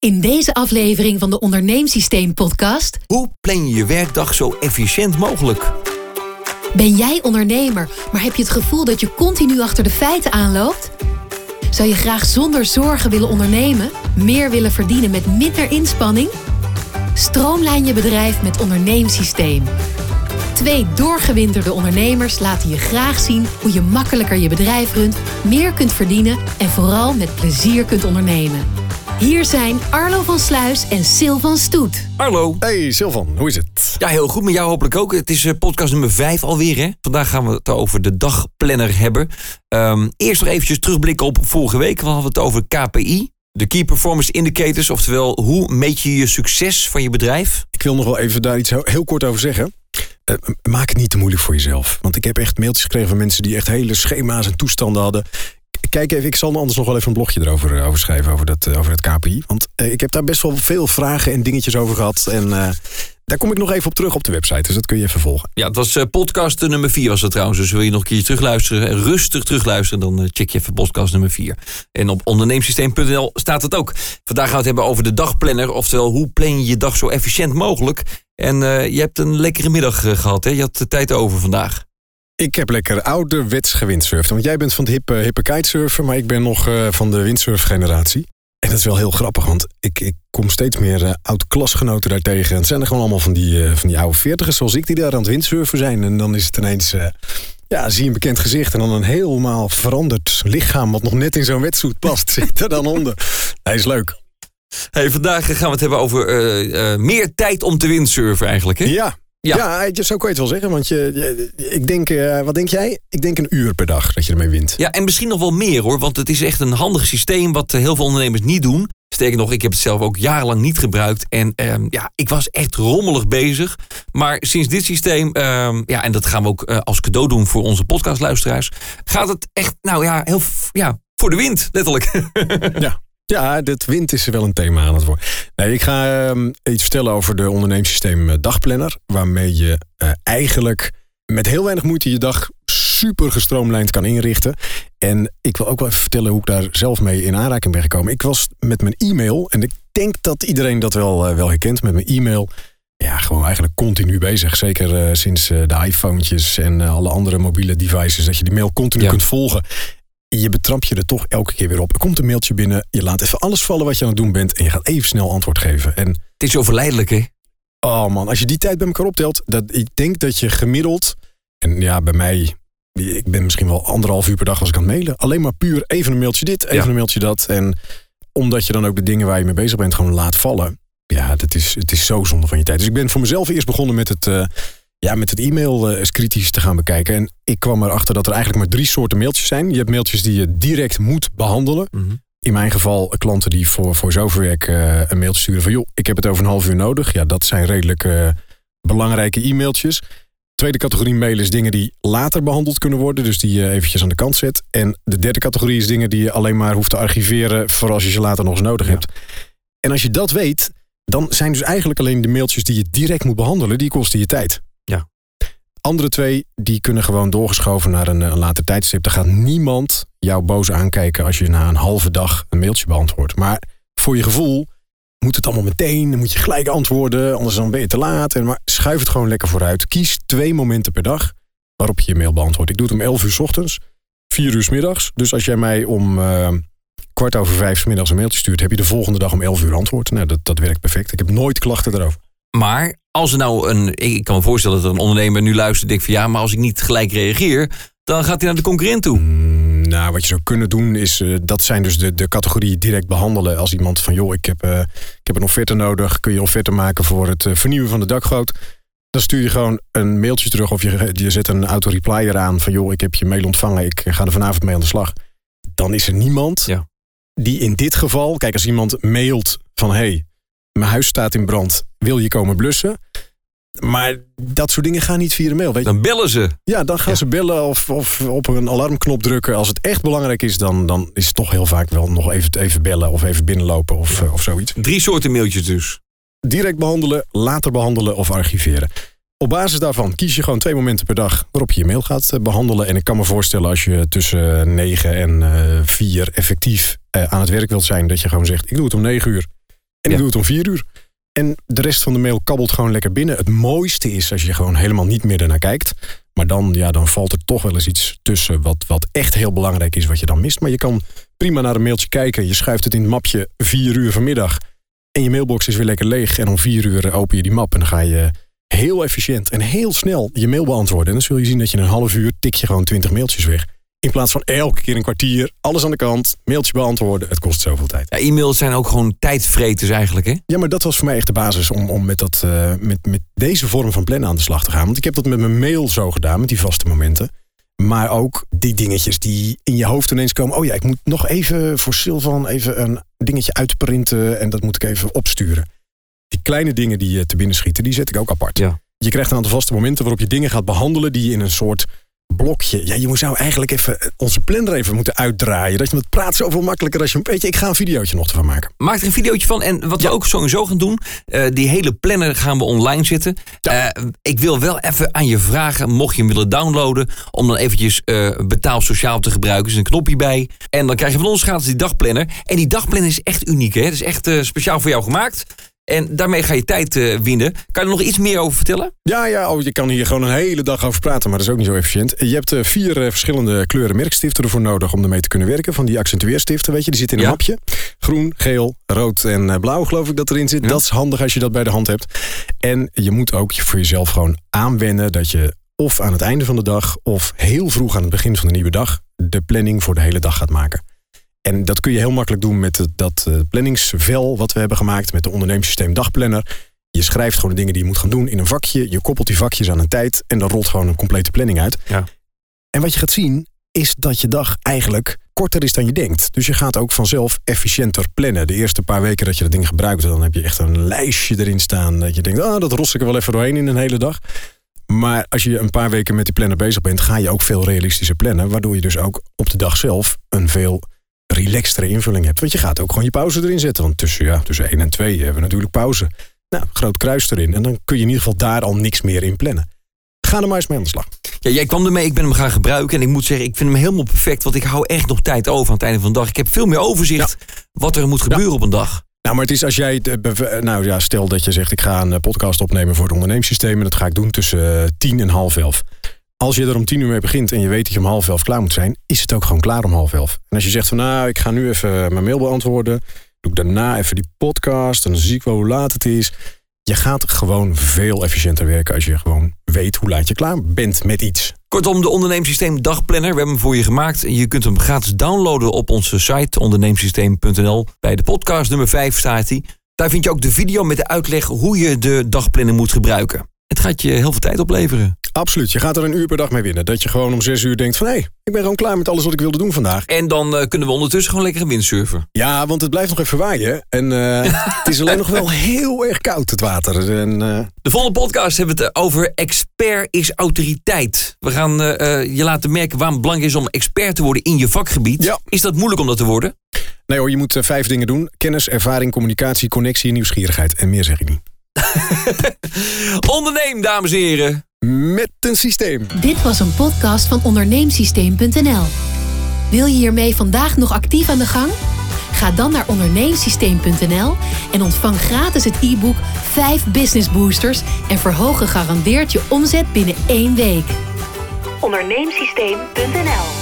In deze aflevering van de Onderneemsysteem podcast Hoe plan je je werkdag zo efficiënt mogelijk? ben jij ondernemer, maar heb je het gevoel dat je continu achter de feiten aanloopt? Zou je graag zonder zorgen willen ondernemen, meer willen verdienen met minder inspanning? Stroomlijn je bedrijf met Onderneemsysteem. Twee doorgewinterde ondernemers laten je graag zien hoe je makkelijker je bedrijf runt, meer kunt verdienen en vooral met plezier kunt ondernemen. Hier zijn Arlo van Sluis en Sil van Stoet. Arlo. Hey Silvan, hoe is het? Ja, heel goed. Met jou hopelijk ook. Het is eh, podcast nummer 5 alweer. Hè? Vandaag gaan we het over de dagplanner hebben. Ehm, eerst nog eventjes terugblikken op vorige week. We hadden het over KPI. De Key Performance Indicators. Oftewel, hoe meet je je succes van je bedrijf? Ik wil nog wel even daar iets heel, heel kort over zeggen. Eh, maak het niet te moeilijk voor jezelf. Want ik heb echt mailtjes gekregen van mensen die echt hele schema's en toestanden hadden. Kijk even, ik zal anders nog wel even een blogje erover eh, over schrijven, over, dat, eh, over het KPI. Want eh, ik heb daar best wel veel vragen en dingetjes over gehad. En daar kom ik nog even op terug op de website, dus dat kun je even volgen. Ja, het was eh, podcast nummer 4 was het trouwens. Dus wil je nog een keer terugluisteren, en rustig terugluisteren, dan check je even podcast nummer 4. En op onderneemsysteem.nl staat het ook. Vandaag gaan we het hebben over de dagplanner. Oftewel, hoe plan je je dag zo efficiënt mogelijk? En je hebt een lekkere middag eh, gehad, hè? Je had de tijd over vandaag. Ik heb lekker ouderwets gewindsurfd. Want jij bent van de hippe, hippe kitesurfer, maar ik ben nog eh, van de windsurfgeneratie. En dat is wel heel grappig, want ik, ik kom steeds meer eh, oud-klasgenoten daartegen. En het zijn er gewoon allemaal van die, eh, van die oude veertigers zoals ik die daar aan het windsurfen zijn. En dan is het ineens, ja, zie je een bekend gezicht en dan een helemaal veranderd lichaam... wat nog net in zo'n wetsuit past, zit er dan onder. Hij is leuk. Hey, vandaag gaan we het hebben over meer tijd om te windsurfen eigenlijk, hè? Ja. Ja. Ja, zo kan je het wel zeggen. Want je, je- ik denk, eh, wat denk jij? Ik denk een uur per dag dat je ermee wint. Ja, en misschien nog wel meer hoor, want het is echt een handig systeem wat eh, heel veel ondernemers niet doen. Sterker nog, ik heb het zelf ook jarenlang niet gebruikt. En ehm, ja, ik was echt rommelig bezig. Maar sinds dit systeem, ehm, ja, en dat gaan we ook eh, als cadeau doen voor onze podcastluisteraars, gaat het echt, nou ja, heel, ja, voor de wind, letterlijk. Ja. Ja, dit wind is er wel een thema aan het worden. Nee, ik ga ehm, iets vertellen over de onderneemsysteem eh, Dagplanner. Waarmee je eh, eigenlijk met heel weinig moeite je dag super gestroomlijnd kan inrichten. En ik wil ook wel even vertellen hoe ik daar zelf mee in aanraking ben gekomen. Ik was met mijn e-mail, en ik denk dat iedereen dat wel, eh, wel herkent, met mijn e-mail. Ja, gewoon eigenlijk continu bezig. Zeker sinds de iPhone'tjes en alle andere mobiele devices. Dat je die mail continu Ja. kunt volgen. Je betrapt je er toch elke keer weer op. Er komt een mailtje binnen. Je laat even alles vallen wat je aan het doen bent. En je gaat even snel antwoord geven. En het is zo verleidelijk, hè? oh man, als je die tijd bij elkaar optelt. Dat, ik denk dat je gemiddeld. En ja, bij mij. Ik ben misschien wel anderhalf uur per dag als ik aan het mailen. Alleen maar puur even een mailtje dit, even Ja. een mailtje dat. En omdat je dan ook de dingen waar je mee bezig bent gewoon laat vallen. Ja, dat is, het is zo zonde van je tijd. Dus ik ben voor mezelf eerst begonnen met het, eh, ja, met het e-mail eh, eens kritisch te gaan bekijken. En ik kwam erachter dat er eigenlijk maar drie soorten mailtjes zijn. Je hebt mailtjes die je direct moet behandelen. In mijn geval eh, klanten die voor, voor zoverwerk eh, een mailtje sturen van... joh, ik heb het over een half uur nodig. Ja, dat zijn redelijk eh, belangrijke e-mailtjes. Tweede categorie mail is dingen die later behandeld kunnen worden. Dus die je eventjes aan de kant zet. En de derde categorie is dingen die je alleen maar hoeft te archiveren... voor als je ze later nog eens nodig Ja. hebt. En als je dat weet, dan zijn dus eigenlijk alleen de mailtjes... die je direct moet behandelen, die kosten je tijd. Andere twee, die kunnen gewoon doorgeschoven naar een, eh, een later tijdstip. Er gaat niemand jou boos aankijken als je na een halve dag een mailtje beantwoordt. Maar voor je gevoel moet het allemaal meteen. Dan moet je gelijk antwoorden, anders dan ben je te laat. En maar schuif het gewoon lekker vooruit. Kies twee momenten per dag waarop je je mail beantwoordt. Ik doe het om 11 uur 's ochtends, 4 uur 's middags. Dus als jij mij om eh, kwart over vijf 's middags een mailtje stuurt... heb je de volgende dag om 11 uur antwoord. Nou, dat, dat werkt perfect. Ik heb nooit klachten erover. Maar als er nou een, ik kan me voorstellen dat er een ondernemer nu luistert en denkt van ja, maar als ik niet gelijk reageer, dan gaat hij naar de concurrent toe. Mm, nou, wat je zou kunnen doen is, eh, dat zijn dus de, de categorieën direct behandelen. Als iemand van, joh, ik heb, eh, ik heb een offerte nodig. Kun je offerte maken voor het eh, vernieuwen van de dakgoot? Dan stuur je gewoon een mailtje terug of je, je zet een auto-replyer aan van, joh, ik heb je mail ontvangen. Ik ga er vanavond mee aan de slag. Dan is er niemand Ja. die in dit geval, kijk, als iemand mailt van, hey, mijn huis staat in brand. Wil je komen blussen? Maar dat soort dingen gaan niet via de mail. Weet je? Dan bellen ze. Ja, dan gaan Ja. ze bellen of, of op een alarmknop drukken. Als het echt belangrijk is, dan, dan is het toch heel vaak wel nog even, even bellen of even binnenlopen of, eh, of zoiets. Drie soorten mailtjes dus. Direct behandelen, later behandelen of archiveren. Op basis daarvan kies je gewoon twee momenten per dag waarop je je mail gaat eh, behandelen. En ik kan me voorstellen als je tussen 9 en eh 4 effectief aan het werk wilt zijn, dat je gewoon zegt: Ik doe het om 9 uur. En ik doe het om vier uur. En de rest van de mail kabbelt gewoon lekker binnen. Het mooiste is als je gewoon helemaal niet meer ernaar kijkt. Maar dan, ja, dan valt er toch wel eens iets tussen wat, wat echt heel belangrijk is wat je dan mist. Maar je kan prima naar een mailtje kijken. Je schuift het in het mapje vier uur vanmiddag. En je mailbox is weer lekker leeg. En om vier uur open je die map. En dan ga je heel efficiënt en heel snel je mail beantwoorden. En dan zul je zien dat je in een half uur tik je gewoon twintig mailtjes weg. In plaats van elke keer een kwartier, alles aan de kant, mailtje beantwoorden. Het kost zoveel tijd. Ja, e-mails zijn ook gewoon tijdvreters eigenlijk, hè? Ja, maar dat was voor mij echt de basis om, om met, dat, eh, met, met deze vorm van plannen aan de slag te gaan. Want ik heb dat met mijn mail zo gedaan, met die vaste momenten. Maar ook die dingetjes die in je hoofd ineens komen. Oh ja, ik moet nog even voor Sylvan even een dingetje uitprinten. En dat moet ik even opsturen. Die kleine dingen die je te binnen schieten, die zet ik ook apart. Ja. Je krijgt een aantal vaste momenten waarop je dingen gaat behandelen die je in een soort blokje. Ja, je zou eigenlijk even eh, onze planner even moeten uitdraaien. Dat je het praat zoveel makkelijker als je. Weet je, ik ga een videootje nog ervan maken. Maak er een videootje van. En wat we ook sowieso gaan doen, eh, die hele planner gaan we online zetten. Ja. Eh, ik wil wel even aan je vragen, mocht je hem willen downloaden, om dan eventjes eh betaal sociaal te gebruiken. Er is een knopje bij. En dan krijg je van ons gratis die dagplanner. En die dagplanner is echt uniek, hè? Het is echt speciaal voor jou gemaakt. En daarmee ga je tijd eh, winnen. Kan je er nog iets meer over vertellen? Ja, ja oh, je kan hier gewoon een hele dag over praten, maar dat is ook niet zo efficiënt. Je hebt eh, vier eh, verschillende kleuren merkstiften ervoor nodig om ermee te kunnen werken. Van die accentueerstiften, weet je, die zitten in een Ja. mapje. Groen, geel, rood en blauw geloof ik dat erin zit. Ja. Dat is handig als je dat bij de hand hebt. En je moet ook voor jezelf gewoon aanwennen dat je of aan het einde van de dag of heel vroeg aan het begin van de nieuwe dag de planning voor de hele dag gaat maken. En dat kun je heel makkelijk doen met dat eh, planningsvel wat we hebben gemaakt met de ondernemingssysteem dagplanner. Je schrijft gewoon de dingen die je moet gaan doen in een vakje. Je koppelt die vakjes aan een tijd en dan rolt gewoon een complete planning uit. Ja. En wat je gaat zien is dat je dag eigenlijk korter is dan je denkt. Dus je gaat ook vanzelf efficiënter plannen. De eerste paar weken dat je dat ding gebruikt, dan heb je echt een lijstje erin staan. Dat je denkt, ah, dat ros ik er wel even doorheen in een hele dag. Maar als je een paar weken met die planner bezig bent, ga je ook veel realistischer plannen. Waardoor je dus ook op de dag zelf een veel relaxtere invulling hebt. Want je gaat ook gewoon je pauze erin zetten. Want tussen, ja, tussen 1 en 2 hebben we natuurlijk pauze. Nou, groot kruis erin. En dan kun je in ieder geval daar al niks meer in plannen. Ga er maar eens mee aan de slag. Ja, jij kwam ermee, ik ben hem gaan gebruiken. En ik moet zeggen, ik vind hem helemaal perfect. Want ik hou echt nog tijd over aan het einde van de dag. Ik heb veel meer overzicht wat er moet gebeuren op een dag. Nou, maar het is als jij, nou ja, stel dat je zegt ik ga een eh, podcast opnemen voor het ondernemingssysteem en dat ga ik doen tussen eh, tien en half elf. Als je er om tien uur mee begint en je weet dat je om half elf klaar moet zijn, is het ook gewoon klaar om half elf. En als je zegt van nou, ik ga nu even mijn mail beantwoorden, doe ik daarna even die podcast en dan zie ik wel hoe laat het is. Je gaat gewoon veel efficiënter werken als je gewoon weet hoe laat je klaar bent met iets. Kortom, de onderneemsysteem dagplanner. We hebben hem voor je gemaakt. Je kunt hem gratis downloaden op onze site onderneemsysteem.nl. Bij de podcast nummer 5 staat hij. Daar vind je ook de video met de uitleg hoe je de dagplanner moet gebruiken. Het gaat je heel veel tijd opleveren. Absoluut, je gaat er een uur per dag mee winnen. Dat je gewoon om zes uur denkt van hé, ik ben gewoon klaar met alles wat ik wilde doen vandaag. En dan eh, kunnen we ondertussen gewoon lekker windsurfen. Ja, want het blijft nog even waaien. En eh, het is alleen nog wel heel erg koud, het water. En, eh, De volgende podcast hebben we het over expert is autoriteit. We gaan je laten merken waarom het belangrijk is om expert te worden in je vakgebied. Ja. Is dat moeilijk om dat te worden? nee hoor, je moet vijf dingen doen. Kennis, ervaring, communicatie, connectie en nieuwsgierigheid. En meer zeg ik niet. Onderneem, dames en heren. Met een systeem. Dit was een podcast van onderneemsysteem.nl. Wil je hiermee vandaag nog actief aan de gang? Ga dan naar onderneemsysteem.nl en ontvang gratis het e-book 5 Business Boosters en verhoog gegarandeerd je omzet binnen één week. Onderneemsysteem.nl